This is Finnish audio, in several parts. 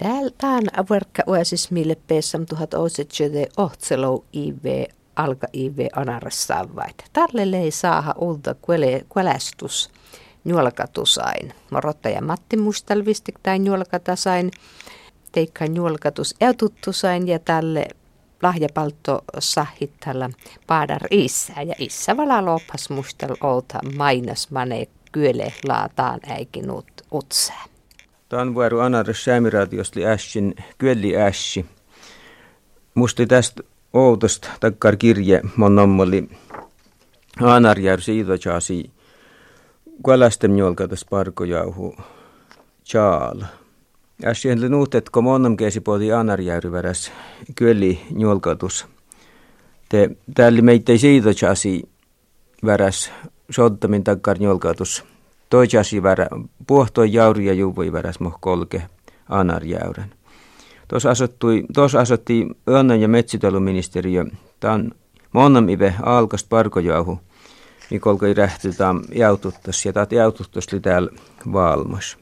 Täällä verkka uesis mille peessam tuhat ousetjöde ohtselou IV alka IV anarassaan vaita. Tälle ei saa ulta kuelästus juolkatusain. Morottaja Matti Mustalvistik tai juolkatasain. Teikka juolkatus eututtusain ja tälle lahjapalto sahittalla paadar isä ja isä vala lopas mustal outa mainas mane kyöle laataan äikin ut, utsää. Tämän vuoru anaris säämiratiosti ässin kyöli ässi. Musti tästä outosta takkar kirje monnommoli anarjär siidojaasi kuolastem jolkatas parkojauhu chaala. Äsken nuut, että kun monnam keesi poti anarjäyry väräs kyöli njolkatus. Te täällä meitä ei siidojaasi väräs sottamin takkar njolkatus. Toijasi värä, puhtoi jauri ja juvoi väräs moh kolke anarjäyrän. Tuossa asotti Önnän ja metsitaloministeriö, tämän monnam ive alkast parkojauhu, mikolka ei rähtytään jaututtas, ja taat jaututtas oli täällä valmas.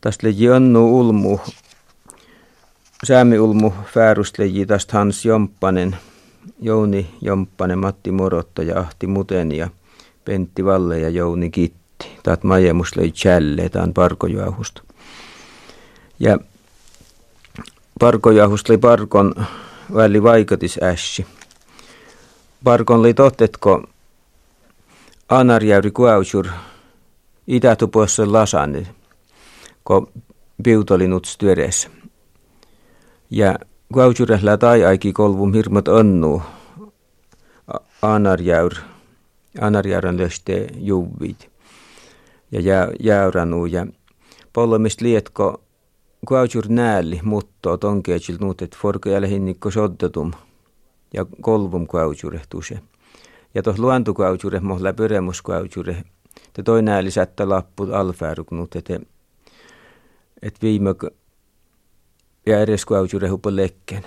Tästä leji Önnu Ulmu, Säämi Ulmu Fäärust leji tästä Hans Jomppanen, Jouni Jomppanen, Matti Morotta ja Ahti Muten ja Pentti Valle ja Jouni Kitti. Taat majemus lei Chälle, tämän parkojauhusta. Ja parkojahus oli parkon väli vaikatis ässi. Parkon oli totetko anarjäyri kuausur itätupossa lasanne, ko piutolinut työdessä. Ja kuausurehla tai aiki kolvum hirmat onnu anarjäyr, anarjäyrän löste juvit ja jäyränuu ja pollomist lietko kuaujur nääli mutto tonkeetsil nuutet forkojalle hinnikko soddatum ja kolvum kuaujurehtuuse. Ja tuossa luontokuaujure mohla pyremuskuaujure te toi nääli sättä lappu alfääruk nuutet et viime ja edes kuaujure hupo lekken.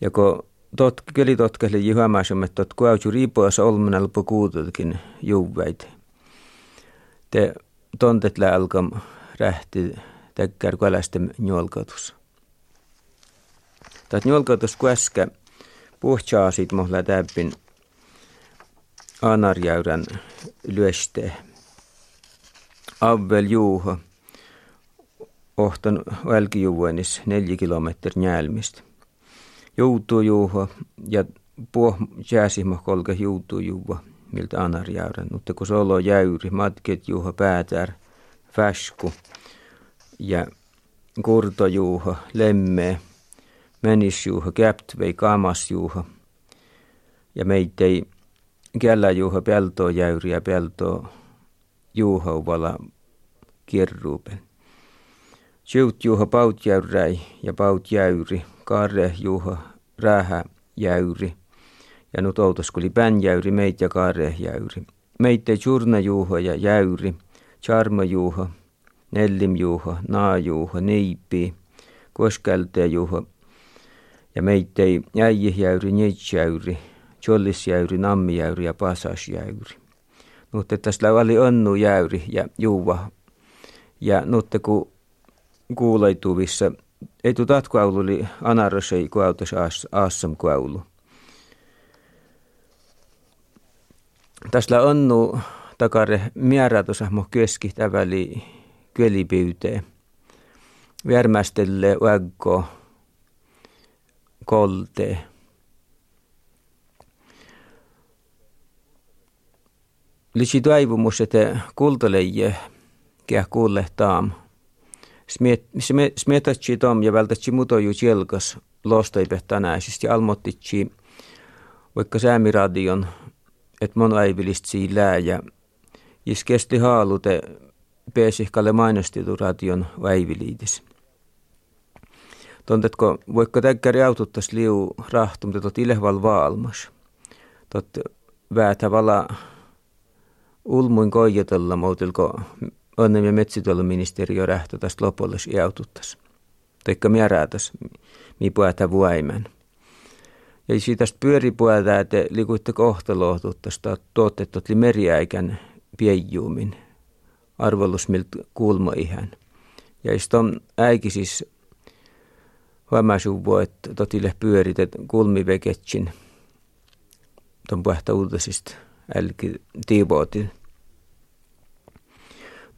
Ja kun tot, keli totkeli juhamaisemme, että tot kuaujur riipoassa olmena lupu kuututkin juvväit. Te tontet alkam rähti täkkär kuälästen njolkatus. Tät njolkatus kuäskä puhtsaa sit mohla täppin anarjäyrän lyöste. Avvel juuho ohtan välkijuvuenis neljä kilometri njälmistä. Joutuu ja puh jääsimä kolke joutuu miltä anarjäyrän. Mutta kun solo jäyri, matket juuho päätär, fäsku ja kurtojuuho, lemme, menisjuuho, käptvei, kamasjuuho. Ja meitei kelläjuuho, peltoa jäyri ja peltoa juuhouvalla kirruupen. Sjuut juuho pautjäyräi ja pautjäyri, karre juuho, rähä jäyri. Ja nyt outoskuli jäyri, meit ja karre jäyri. Meitte churna juuho ja jäyri, charma juuho, Nellimjuho, Naajuho, Niipi, Koskeltejuho ja meittei äijihjäyri, Nitsjäyri, Chollisjäyri, Nammijäyri ja Pasasjäyri. Nutte tässä oli Onnu jäyri ja Juuva. Ja nutte ku kuuleituvissa, ei tu tatkuaulu oli anarosei kuautas aassam kuaulu. Tässä Onnu takare määrätössä mo keskihtäväli kölipyyteen. Värmästelle väggo kolte. Lisi toivomus, että kultaleije kää kuulle taam. Smietatsi tom ja vältätsi mutoju jelkas lostaipe tänäisistä ja almottitsi vaikka säämiradion, että mon aivilist lää ja jis kesti haalute peesihkalle mainostitu radion väiviliitis. Tontetko, voikko täkkäri aututtas liu rahtum, tot ilehval vaalmas. Tot väätä vala ulmuin koijatella muutilko onnem ja rähtö tästä lopullis iäututtas. Teikka mieräätäs, mi puätä vuaimen. Ja siitä pyöripuätä, että likuitte kohtalohtuttaista tuotteet li meriäikän piejjuumin – arvollus miltä kuulma ihan. Ja iston äiki siis huomasuvu, että totille pyörit, että kulmiveketsin ton puhta uutisista älki tiivootin.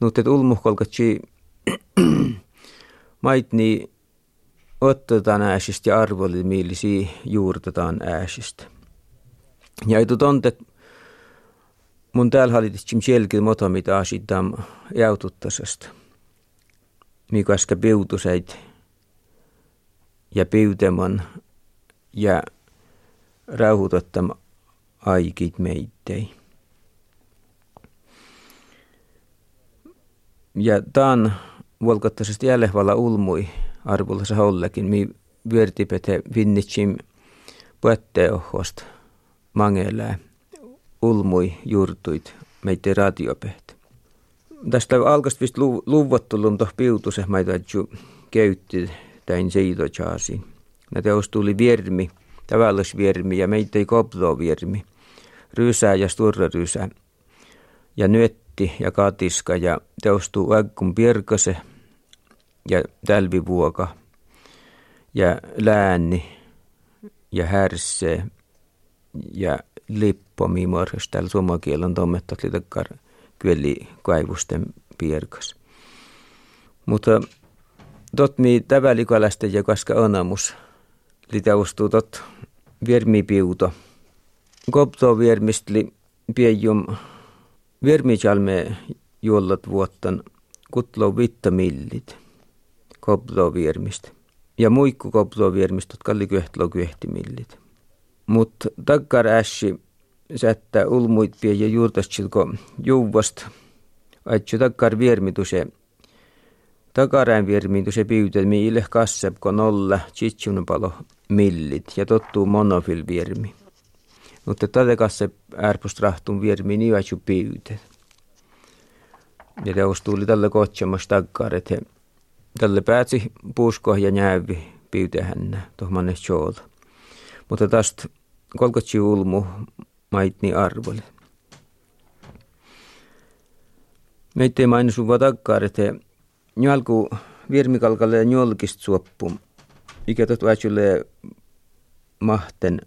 Mutta että ulmuhkolkatsi maitni otetaan ääsistä ja arvoli millisiä juurtetaan ääsistä. Ja ei tonte mun täällä hallitsin selkeä mota, mitä asitaan jaututtasesta. Mikä äsken piutuseit ja piuteman ja rauhoitottam aikit meittei. Ja tämän vuolkottaisesti jälleen ulmui arvullassa hollekin, mi vyörtipete vinnitsim puetteohosta mangelää ulmui juurtuit meitä radiopehtä. Tästä alkast vist luvottulun toh piutuse maita käytti tain seidojaasiin. Näitä tuli viermi, tavallis viermi ja meitä ei koplo viermi. Rysää ja rysää. Ja nyötti ja katiska ja teostuu äkkun pirkase ja tälvivuoka ja lääni ja härsee ja lippomi morjas täällä suomakielen tommettat litakar kyeli kaivusten pierkas. Mutta tot mi tävälikälästä ja kaska onamus litaustuu tot viermipiuto. Kopto viermistli piejum viermijalme juollat vuottan kutlo millit kopto viermistä. Ja muikku kopto viermistä, kalli kyhtlo kyhtimillit. Mutta takkar ässi sättä ulmuit pie ja juurtasilko juuvast. Aitsu takkar viermituse. Takarään viermituse piutelmi ille kassepko nolla palo millit ja tottuu monofil viermi. Mutta tätä kasse ärpust rahtun viermi niin aitsu piutet. Ja teos tuli tälle kotsamas takkar, että tälle päätsi puusko ja näyvi piutehän tuohon Mutta tästä kolkotsi ulmu maitni arvoli. Meitä ei mainu sun takkaan, että njälku virmikalkalle njolkist suoppu. Ikä väitsylle mahten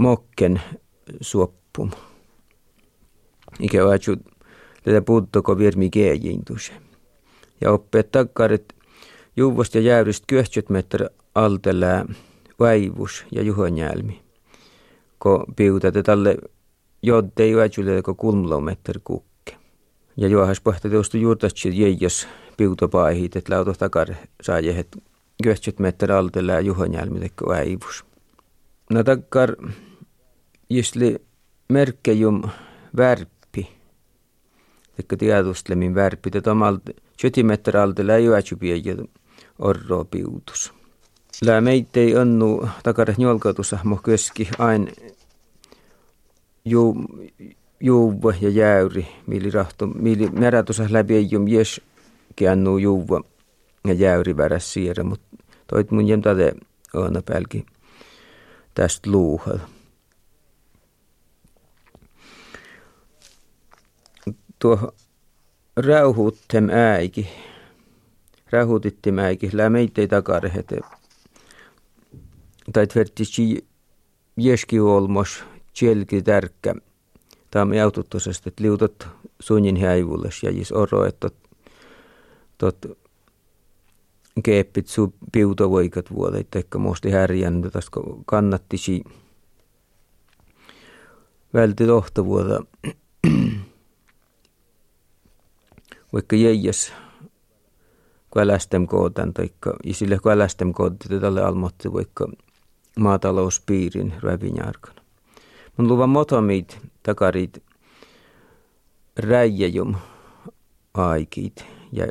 mokken suoppum. Ikä väitsy tätä puuttoko virmi keejintus. Ja oppeet takkarit Juvosta ja jäyristä kyöhtsyt meträ altelää vaivus ja juhonjälmi. Ko piutate tälle jodde juotsule ko kulmlometer kukke. Ja juohas pohta teostu juurtatsi jäijäs piutopaihit, et lauto takar saajehet kyöhtsyt meträ altelää juhonjälmi tekko vaivus. No takkar jisli merkkejum värppi. Tekko tiedustlemin värppi. Tätä omalta sytimeträ altelää juotsupiejä orro piutus. Lää meittei annu takare njolkatusa mo köski ain ju, juuva ja jäyri, mili rahto, mili merätusa läpi ei jum jes annu juuva ja jäyri väräs siirrä, mut toit mun jem tade aina pälki tästä luuhal. Tuo rauhuuttem äiki rahuutittimäikin, lää meitä ei takarehete. Tai tvertisi jeski olmos, tjelki tärkkä. Tämä jaututtusesta, että liutot sunnin häivulles ja jis oro, että tot keeppit su piutovoikat vuodet, että muosti härjän, tästä kannattisi välti vuoda. Vaikka jäijäs kuälästem kootan taikka isille kuälästem kootti tälle almotti vaikka maatalouspiirin rävinjarkana. Mun luvan motomit takarit räijäjum aikit ja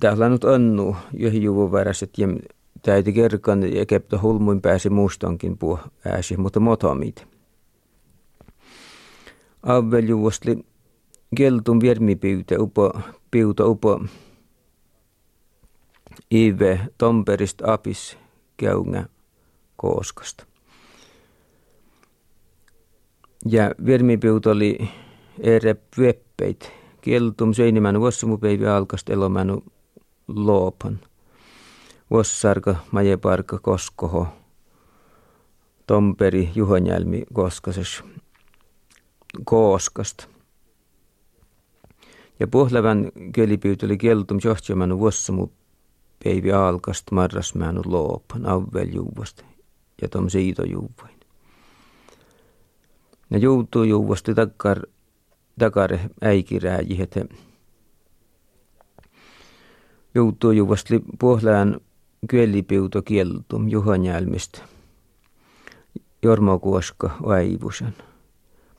täällä nyt annu joihin juvun väräset ja täytyy kerkan ja kepto hulmuin pääsi mustankin puh ääsi, mutta motomit. Avveljuvostli geltun viermipyyte upo piuta upo Ive Tomperist apis käynä kooskasta. Ja vermipiut oli ere pyöppeit. Kieltum seinimän vuossumupäivi alkast elomänu loopan. Vuossarka, majeparka, koskoho. Tomperi, juhonjälmi, koskasas. Kooskast. Ja pohlevan kielipyyt oli kieltum johtajamänu vuossumupäivi alkast marrasmänu loopan, avveljuuvasta ja tom siitojuuvain. Ja joutuu juuvasti takkar takare äikirääji, että joutuu juvasti puhlaan kyelipiuto kieltum juhanjälmistä. Jormo Kuoska vaivusen.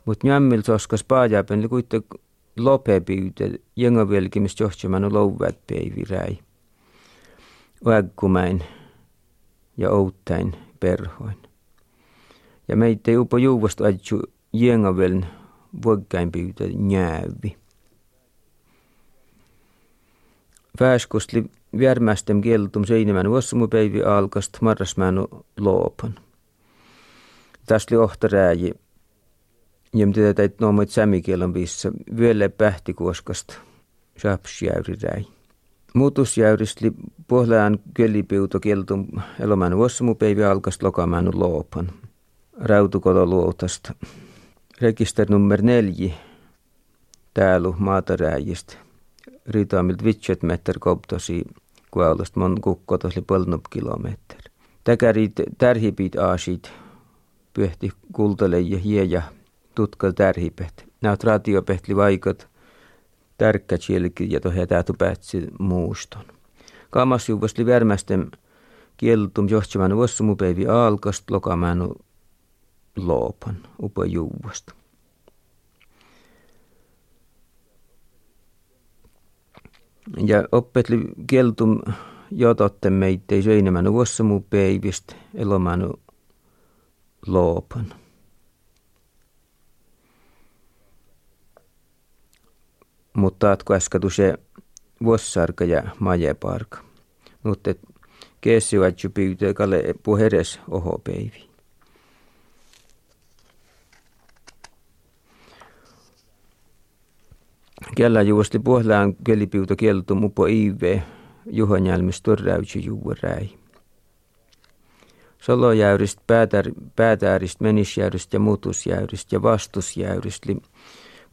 Mut jämmil soskas paajaapen li kuitte lopepyyte jengavelkimistä johtamaan louvat päiviräi. Vägkumäin ja outtain perhoin. Ja meitä upo juuvasta aitsu jengaveln vuokkainpyytä njäävi. Väskostli värmästem kieltum seinimän vuossumupäivi alkast marrasmänu loopan. Tässä oli ohtarääji, jem tätä täit noomoit sämikielon viissa, vielä pähtikuoskast, rapsjäyriräi. Muutusjäyristli pohlaan kölipiuto kieltum elomänu vuossumupäivi alkast lokamänu loopan. Rautukoto luotasta rekister nummer neljä täällä maataräjistä. Ritaamilt vitset meter koptosi kuaulosta mon kukkotos li polnup kilometer. Täkärit tärhipit aasit pyhti kultale ja hieja tutkal tärhipet. Näät ratiopehti vaikat tärkkä chielki ja täältä päätsi muuston. Kaamas juvasti värmästem kieltum johtamaan vuossumupäivi alkast lokamänu loopan upa juuvasta. Ja oppetli kieltum jototte meitä ei enemmän vuossa muu peivistä elomanu loopan. Mutta atko äsken se vuossarka ja majeparka. Mutta keessi vatsu pyytää kalle puheres oho peivi. Kella juosti puhlaan kelipiuta kielto mupo iive juhonjälmis torräytsi juuräi. Solojäyrist, päätär, päätäärist, menisjäyrist ja mutusjäyrist ja vastusjäyrist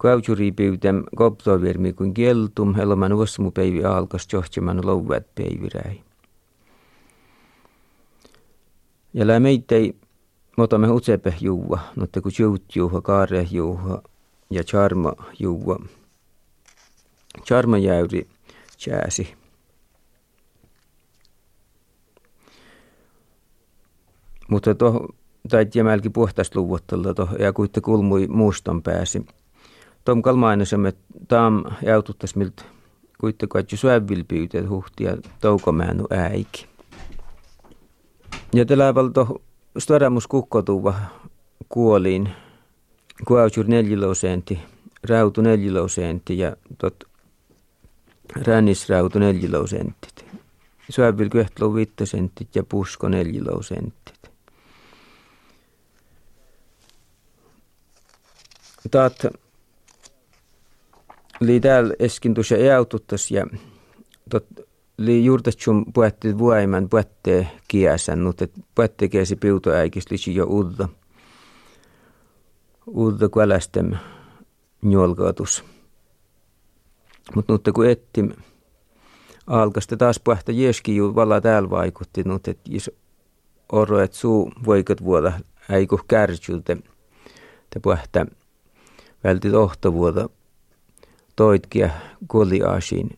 li Kautsuriipiytem koptovirmi kuin kieltum, eloman päivi alkas johtaman louvat päiviräi. Ja lää meittei motamme utsepe juua, mutta kun juut juuha, kaare juuha ja charma juua, Charmajäyri jääsi. Mutta tuohon tai jämälki puhtaasti luvuttella tuohon ja kuitte kulmui muuston pääsi. Tom kalmainosemme taam jaututtas miltä kaitsi syövilpyyteet huhtia toukomäänu äiki. Ja tällä valto storamus kukkotuva kuoliin kuautsur neljälosentti, rautu neljälosentti ja tot Rännisrautu neljilausentit. Syövil kyhtlo viittasentit ja pusko neljilausentit. Taat li täällä eskintus ja eaututtas ja tot li juurtatsum puetti vuoiman puette kiäsän, mutta puette kiesi piutoäikis lisi jo udda. Udda kuälästem njolkaatus. Mutta nyt kun ettim alkasta taas puhta jeski ju valla täällä vaikutti, nyt että jos oro, että suu voikat vuoda äiku kärsylte, te puhta välti vuoda toitkia kuoliaasiin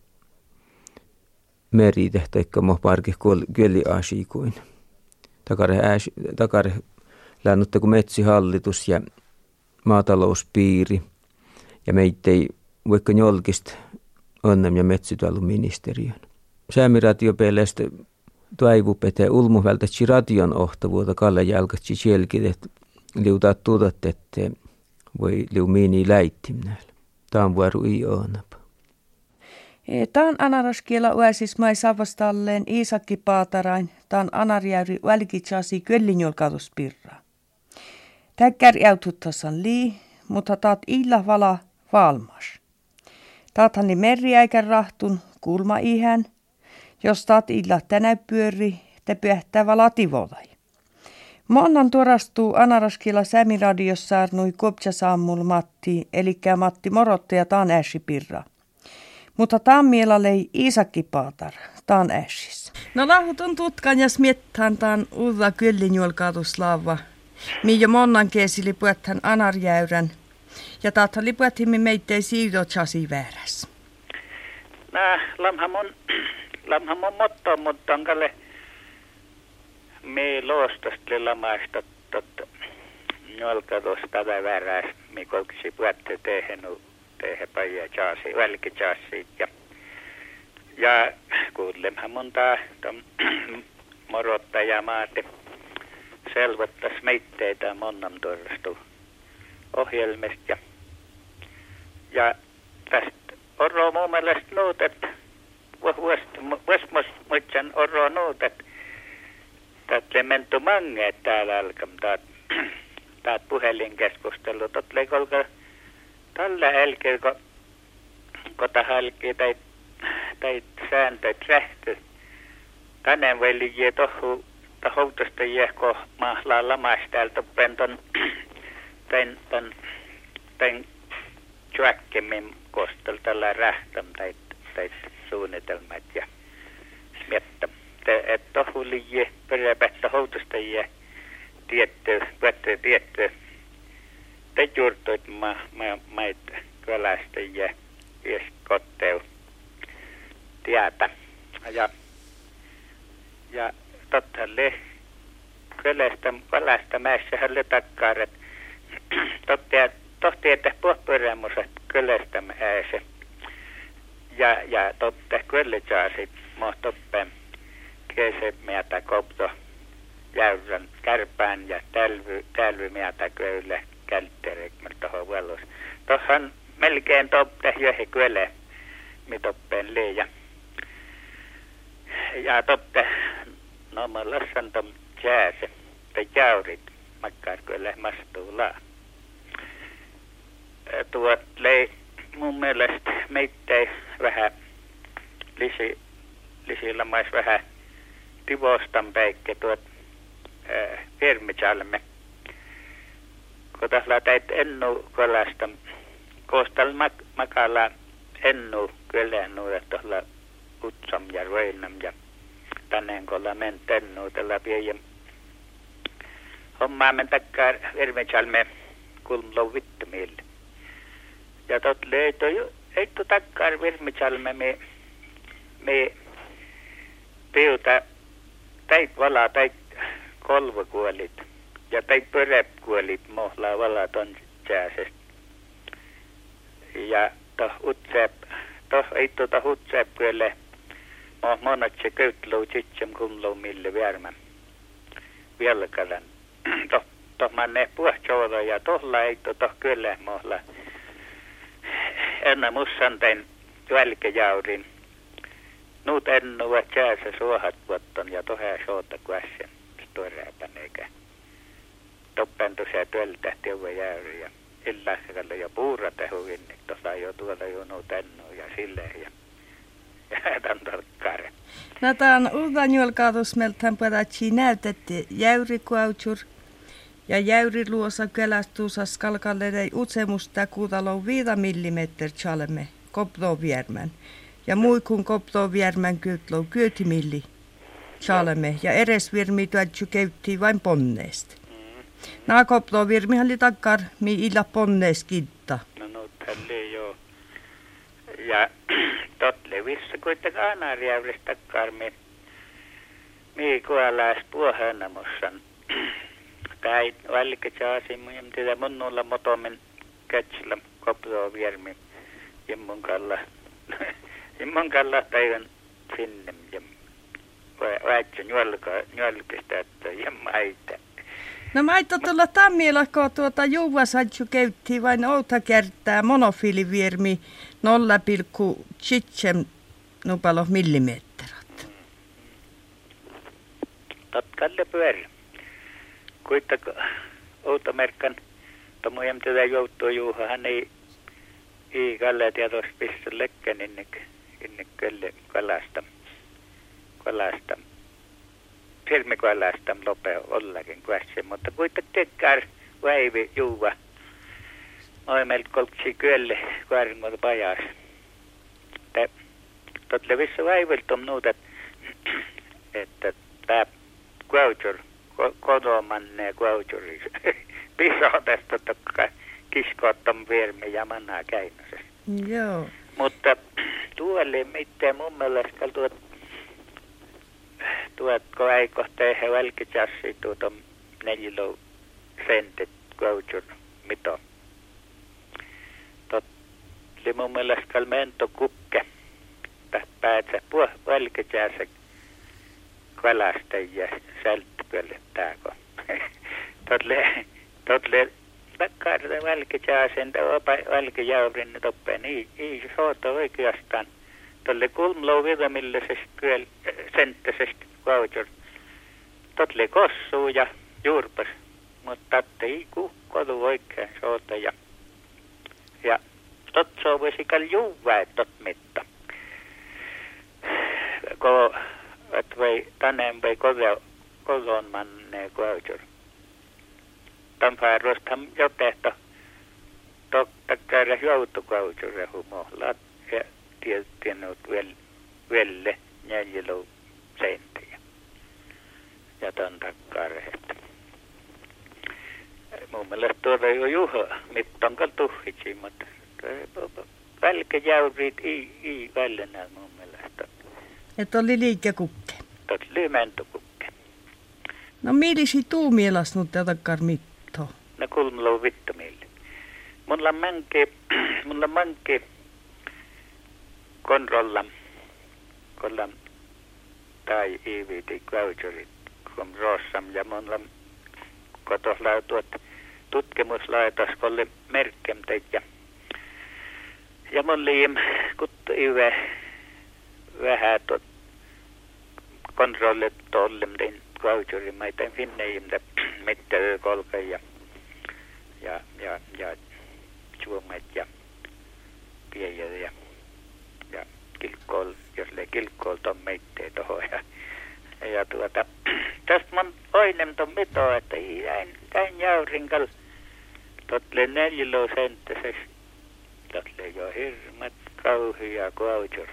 merite, taikka mo parki kuoliaasiin kuin. Takare, ääsi, takare kun metsihallitus ja maatalouspiiri ja meittei vaikka jolkista onnem ja metsytaluministeriön. Säämiratiopeleistä toivupete ulmuhvältä radion ohtavuutta kalle sielkit, että liutaa tuutat, että voi liu miini läittimnäällä. Tämä vuoru i oonapa. E, Tämän anaraskiela uäsis mai savastalleen Iisakki Paatarain, tämän anarjäyri välkitsasi köllinjolkatuspirraa. Täkkär jäututtassan lii, mutta taat illa vala valmas. Taathan ni merriäikän rahtun kulma ihan, jos taat illa tänä pyöri, te pyöhtää vala tivolai. Monnan tuorastuu Anaraskilla Sämiradiossa arnui Koptsasaammul Matti, eli Matti Morotte ja taan pirra. Mutta taan lei Iisakki Paatar, taan ässis. No lahutun tutkan ja smiettään taan uudella kyllinjuolkautuslava. Mijo monnan keesili puettan anarjäyrän. Ja taathan lipuettimme meittei chasi vääräs. Nää, lamha mun, lamha mun motto, mutta on kalle me loostasta lamaista totta. Nolka tuosta vääräs, me kolkisi puette tehen, tehen päijä chasi, välki chasi. Ja, ja kuulemma monta morottaja maate selvottas meitteitä monnam tuollastu ohjelmista. Ja, ja tästä orro mun mielestä nuutet, orro nuutet, tätä mentu mange täällä alkam, tätä puhelinkeskustelu, totle kolka tällä elkeä, kun kota halki tai, tai sääntöt sähty, tänne voi liian tohu houtusta jehko mahlaa lamaisteltu penton tän tän tän tjäkkemmin kostel tällä rähtäm tai tai suunnitelmat ja smietta te et tohu liie peräpättä houtusta jä tietty pättä tietty te juurtuit ma ma kylästä ja vies kotteu tietä. Ja ja tottalle kylästä valasta mäessä hälle takkaaret. Totta tohti että pohpyrämuset kylästä mäessä. Ja ja totta saasi mohtoppe kese meitä kopto jäyrän kärpään ja tälvy tälvy meitä kyllä kältterek mutta hovellus tohan melkein toppe johi kyllä mitoppen leija ja toppe no mä lassan tom jääse tai jäyrit makkaar kyllä mastuulaa. Tuot lei mun mielestä meittei vähän lisi, lisillä mais vähän tivostan päikke tuot firmitsalme. Kun tässä teit ennu kylästä, koostal mak- makalla ennu kylän nuudet tuolla Utsam ja Röinam ja täneen kolla mentennu tällä pienen hommaa men takkar vermechalme kulmlo vittumille. Ja tot leito jo, eitto takkar vermechalme me, me piuta täit vala täit kolvakuolit ja täit pöräpkuolit mohla vala ton jääsestä. Ja to utsep, to eitto to utsep kyllä mo monat se köytlou tsitsem kumlou mille värmän. Vielä kalan to to manne puhtjoudo ja tohla ei to kyllä mohla. Enna mussan tein jälkejaurin. Nuut ennu va jäässä suohat vuotton ja tohea soota kuässen storeepan eikä. Toppentu se työltä tiuva jäyri ja illasikalle ja puura tehuvin, niin tuossa jo tuolla jo nuut ennu ja silleen ja tämän tarkkaare. No tämän uuden julkautusmeltään padatsi näytetti jäyrikuautsur ja jäyriluosa kelästuusa skalkalledei utsemusta kuutalo 5 mm chalme koptoviermän ja muikun koptoviermän kytlo kyötimilli chalme ja eres virmi tuotsu käytti vain ponneesta. Mm. Nää koptovirmi oli takkar mi illa ponnees kitta. No no tälle joo. Ja totle vissa kuitenkaan anarjäyrestä takkar mi mi kuolais puohanamussan tai välike chaasi mujam tida munnulla motomen kätsillä koptoa viermi jemmun kalla jemmun kalla päivän sinne ja väitsä nyolka nyolkista että jemmaita No mä aito tulla tammiela, kun tuota juua sanju käytti vain outa kertaa monofiliviermi 0,7 nupalo millimetrat. Tatkalle pyörä kuitenkin outomerkan mutta muiden tätä joutuu juuha, hän ei, ei kalle tietos pistä lekkän inne, inne kölle kalasta, kalasta, silmikalasta lope ollakin kuässä, mutta kuitenkin tekkää väivi juuva. Moi meiltä kolksi kölle kuorimot pajas. Totle vissu väiviltä on nuutat, että tämä kuautur, kodomanne kuauturi, pisotesta tokka kiskoottom vierme ja mannaa käynnissä. Joo. Mutta tuolle mitään mun mielestä tuot, tuot ei kohta ihan välkitäsi tuota neljälo sentit kuautur mito. Tot, mun mielestä kalmento kukke. Päätsä puh välkitäsi kalastajia sälttykölle tääkö. Totle, totle, takkaarta välkijääsen, välkijäyrin toppeen, ei, ei soota oikeastaan. Tolle kulmlou vidamillisesta kyllä senttisestä voucher. Totle kossuu ja juurpas, mutta ei kukkodu oikein soota ja, ja tot soovisi kal juuvää tot mitta. Ko että vai tänne vai kodo, kodon manne kuautur. Tämän fäärosta jo tehty. Totta käydä joutu kuautur ja ja tiennyt vel, velle jäljelu sentejä. Ja tämän takkaa rehettä. Mun mielestä tuolla jo juha, mittan tuhitsi, mutta välkäjäyrit ei, ei väljenä mun mielestä. Että oli liikekukke. Tot lymentokukke. No millisi tuu mielas nyt tätä mitto? No kulmalo vittamille. Mulla manke, mulla manke konrolla, kolla tai iiviti voucherit kom rossam ja mulla kotosla tuot tutkimuslaitos kolle merkkem ja ja mun liim kuttu ive vähän tot kontrollit tollem den voucheri maiten imde mitte kolka ja ja ja ja juomet ja piejä ja ja kilkkool, jos le kilkkool ton meittee toho ja ja tuota tästä mun oinem ton mito, että jäin, jäin jaurinkal totle neljälo senttises totle jo hirmat kauhia voucher.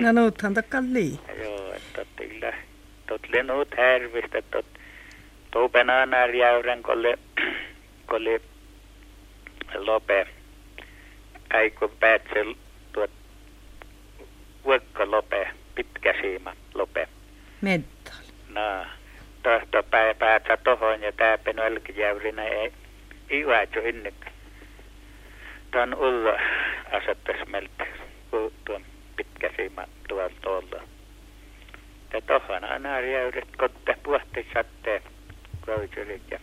No nuuthan takkaan lii. Joo, että tillä tot lenut härvistä tot tuupen anar jäyrän kolle kolle lope äikö päätse tuot vuokka lope pitkä siima lope. Mental. No, tohto pää, päätä tohon ja tääpen välkijäyrinä ei ivätsy inne. Tän ulla asettas meiltä tuon pitkä siima tuolla tuolla. Ja tohon aina jäyrit kotte puhti satteen koiturit ja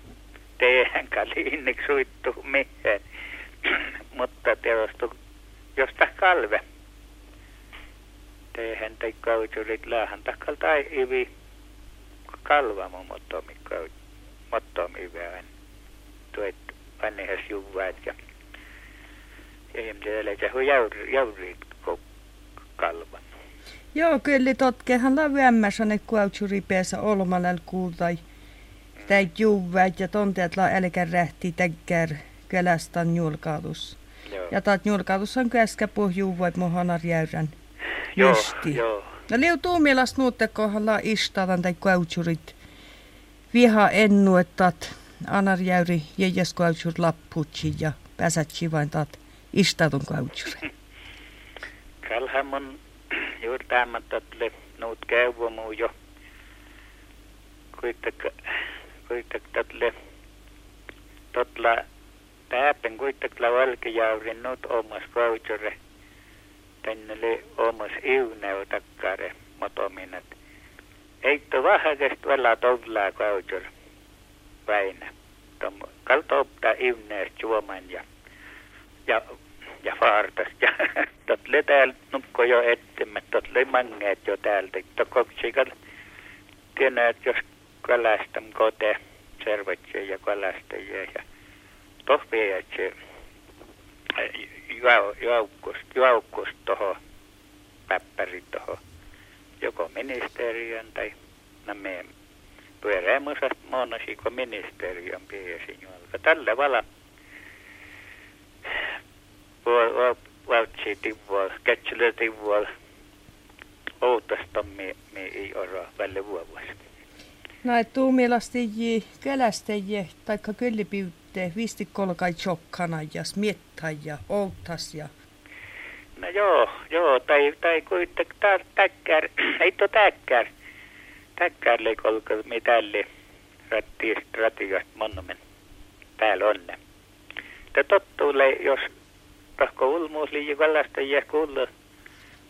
teidän kaliinnik suittu mihin. Mutta teostu josta kalve. Teidän te koiturit laahan takal tai ivi kalva mun mottomi mottomi vähän. Tuet vannehes juvaat ja ja ihmiselle se on jäyri, jäyri kalvan. Joo, kyllä totkehan la vämmässä ne kuautsuri päässä olmanal kuultai. Tai juuväät ja tonteet la älkä rähti täkkär kälästan julkaudus. Ja taat julkaudus on käskä pohjuuvat mohanar jäyrän. Justi. joo. No liu tuumielas nuuttekohan la istavan tai kuautsurit. Viha ennuettat anar jäyri jäjäs kuautsur lapputsi ja pääsätsi vain taat istatun kuautsuri. Kalhan mun juuri tämän totle nuut käyvä muu jo. Kuitak, kuitak totle totla pääpen kuitak la valkejaurin nuut omas vouchere. Tänne li omas iuneu takkare motominat. Eikto vähäkest vela tollaa voucher väinä. Tom kalta optaa iuneest juoman ja ja ja faartas ja totle täällä nukko jo ettemme totle mangeet jo täältä tokoksikal tienää jos kalastam kote servatsia ja kalastajia ja tohpiajatse joukkust, joukkust tuohon päppäri tuohon joko ministeriön tai no me pyöreämusasta monasiko ministeriön piirisin juolta. Tällä vala valtsi tivuol, kätsilö tivuol, outasta me, me ei ora välle vuovuosi. No, et tuu mielestäni kälästäjiä, taikka kyllipiytte, visti kolkai chokkana ja smiettä ja outas ja... No joo, joo, tai, tai kuitenkin täkkär, ei to täkkär, täkkär leikolka mitälle rattiista ratiosta monumen täällä on. Te tottuulle, jos tahko ulmuus liian kallastajia kuuluu,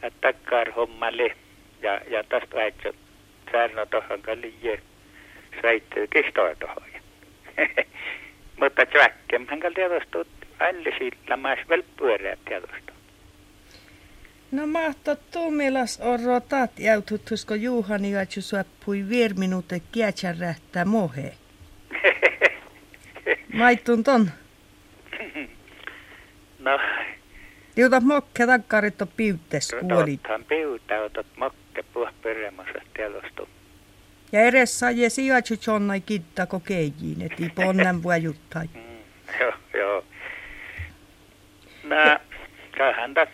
että takkar hommalle ja, ja tästä väitsä särno tohon kalliin säittyy kistoa tohon. Mutta tväkkemhän kal tiedostuu aina sillä maas vielä pyöreät tiedostuu. No mahto tuumilas orro taat jäututusko Juhani ja suoppui virminute kiätsän rähtää mohe. Maittun ton. No, Tiutat mokke takkarit on piutes kuolit. Tottahan piuta, otat mokke puh pyrrämässä tiedostu. Ja edes saa je sijaitsu jonnai kittako keijiin, et i ponnen voi juttaa. Mm, joo, joo. Nää, tähän tä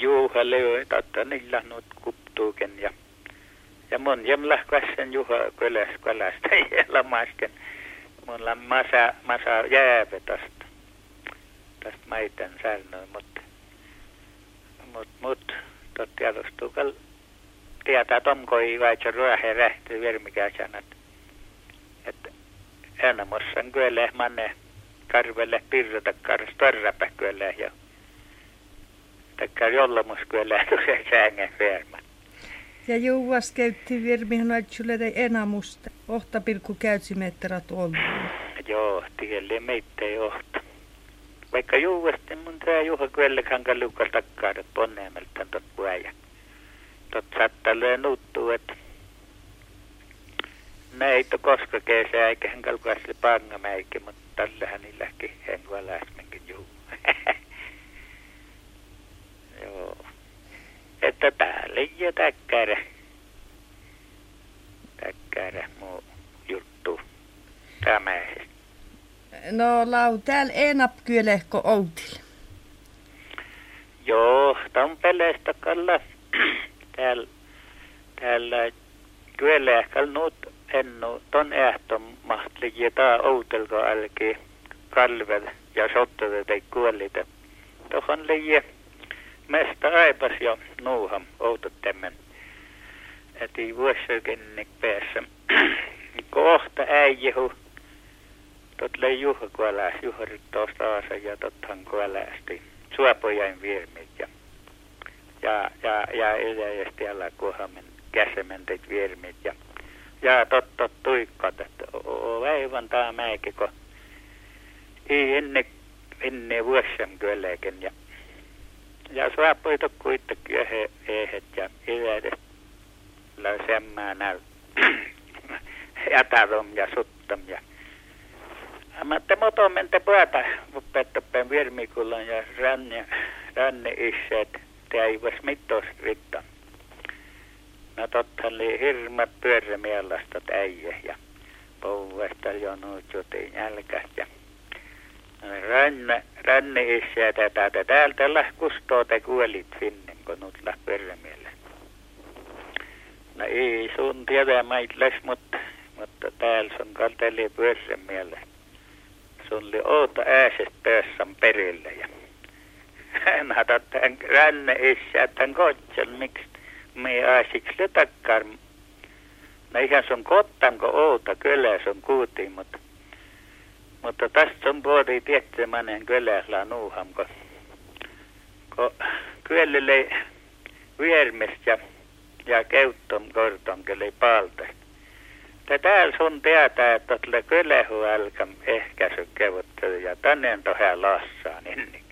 Juhalle jo, että niillä nyt kuptuuken ja ja mun jämlä kassen Juha köläs kölästä ja. Mun la masa masa jääve tästä tästä maiten säännöin, mutta mut, mut, tot tiedostuu kal tietää tomkoi vaitsa ruohe rähty vermikäsän, että et enemmossan kyllä manne karvelle pirrota kars torrapä kyllä ja takkar jollamus kyllä säängen verma. Ja juuvas käytti virmihan aitsulle enamusta. Ohta pilkku käytsimetterat on. Joo, tielle meitä ei ohta vaikka juuvasti mun tää juha kyllä kanka liukas takkaan, että ponneemeltä tot puaja. Tot saattaa lyö nuuttuu, että näitä koska kesä eikä hän kalkaisli pangamäikin, mutta tällähän niilläkin hän valasminkin juu. Joo. Että täällä ei täkkärä. Täkkärä muu juttu. Tämä No lau, täällä enap kyölehko outil. Joo, Tampeleesta kalla. täällä, täällä kyölehkal nuut ennu ton ehton mahtli jeta outelko älki kalvel ja sottade tei kuollite. Tohon leije mesta aipas jo nuuham outotemmen. Et ei vuosikennik päässä. Kohta äijehu tot lei juha kuoläs, juharit tuosta aasa ja tothan kuolästi. Suopojain viermit ja ja ja edelleen alla kuhamen käsementet viermit ja ja totta tuikkat, että aivan tämä mäikin, kun ei ennen ennen vuosien kylläkin ja ja suopoita kuitenkin ehet ja edelleen läsemmään näy. Jätärom ja suttam ja mutta motomente puhuta opettajien virmikullan ja ranne, ranne isät teivas mittos ritta. No totta oli hirmat pyörämielasta äijä ja pouvesta jo nuutsutin jälkästä. Ja ranne, ranne isät tätä täältä lähkustoo te kuolit finnen, kun nyt läh pyörämielessä. No ei sun tiedä maitles, mutta, mutta täällä on kalteli pyörämielessä sun oli outo ääset pössän perille ja hata tämän ränne isä tämän kotsan, miksi me aasiksi lytäkkär. No ihan sun kottanko outa kyllä sun kuutiin, mutta mutta tästä on puhuttiin tiettymäinen kyllä nuuham, kun, kun kyöllille viermistä ja, ja keuttom korton kyllä palta. Te täällä sun tietää, että tulee kylehu älkam ehkäisy kevottelu ja tänne on tohja lassaan, niin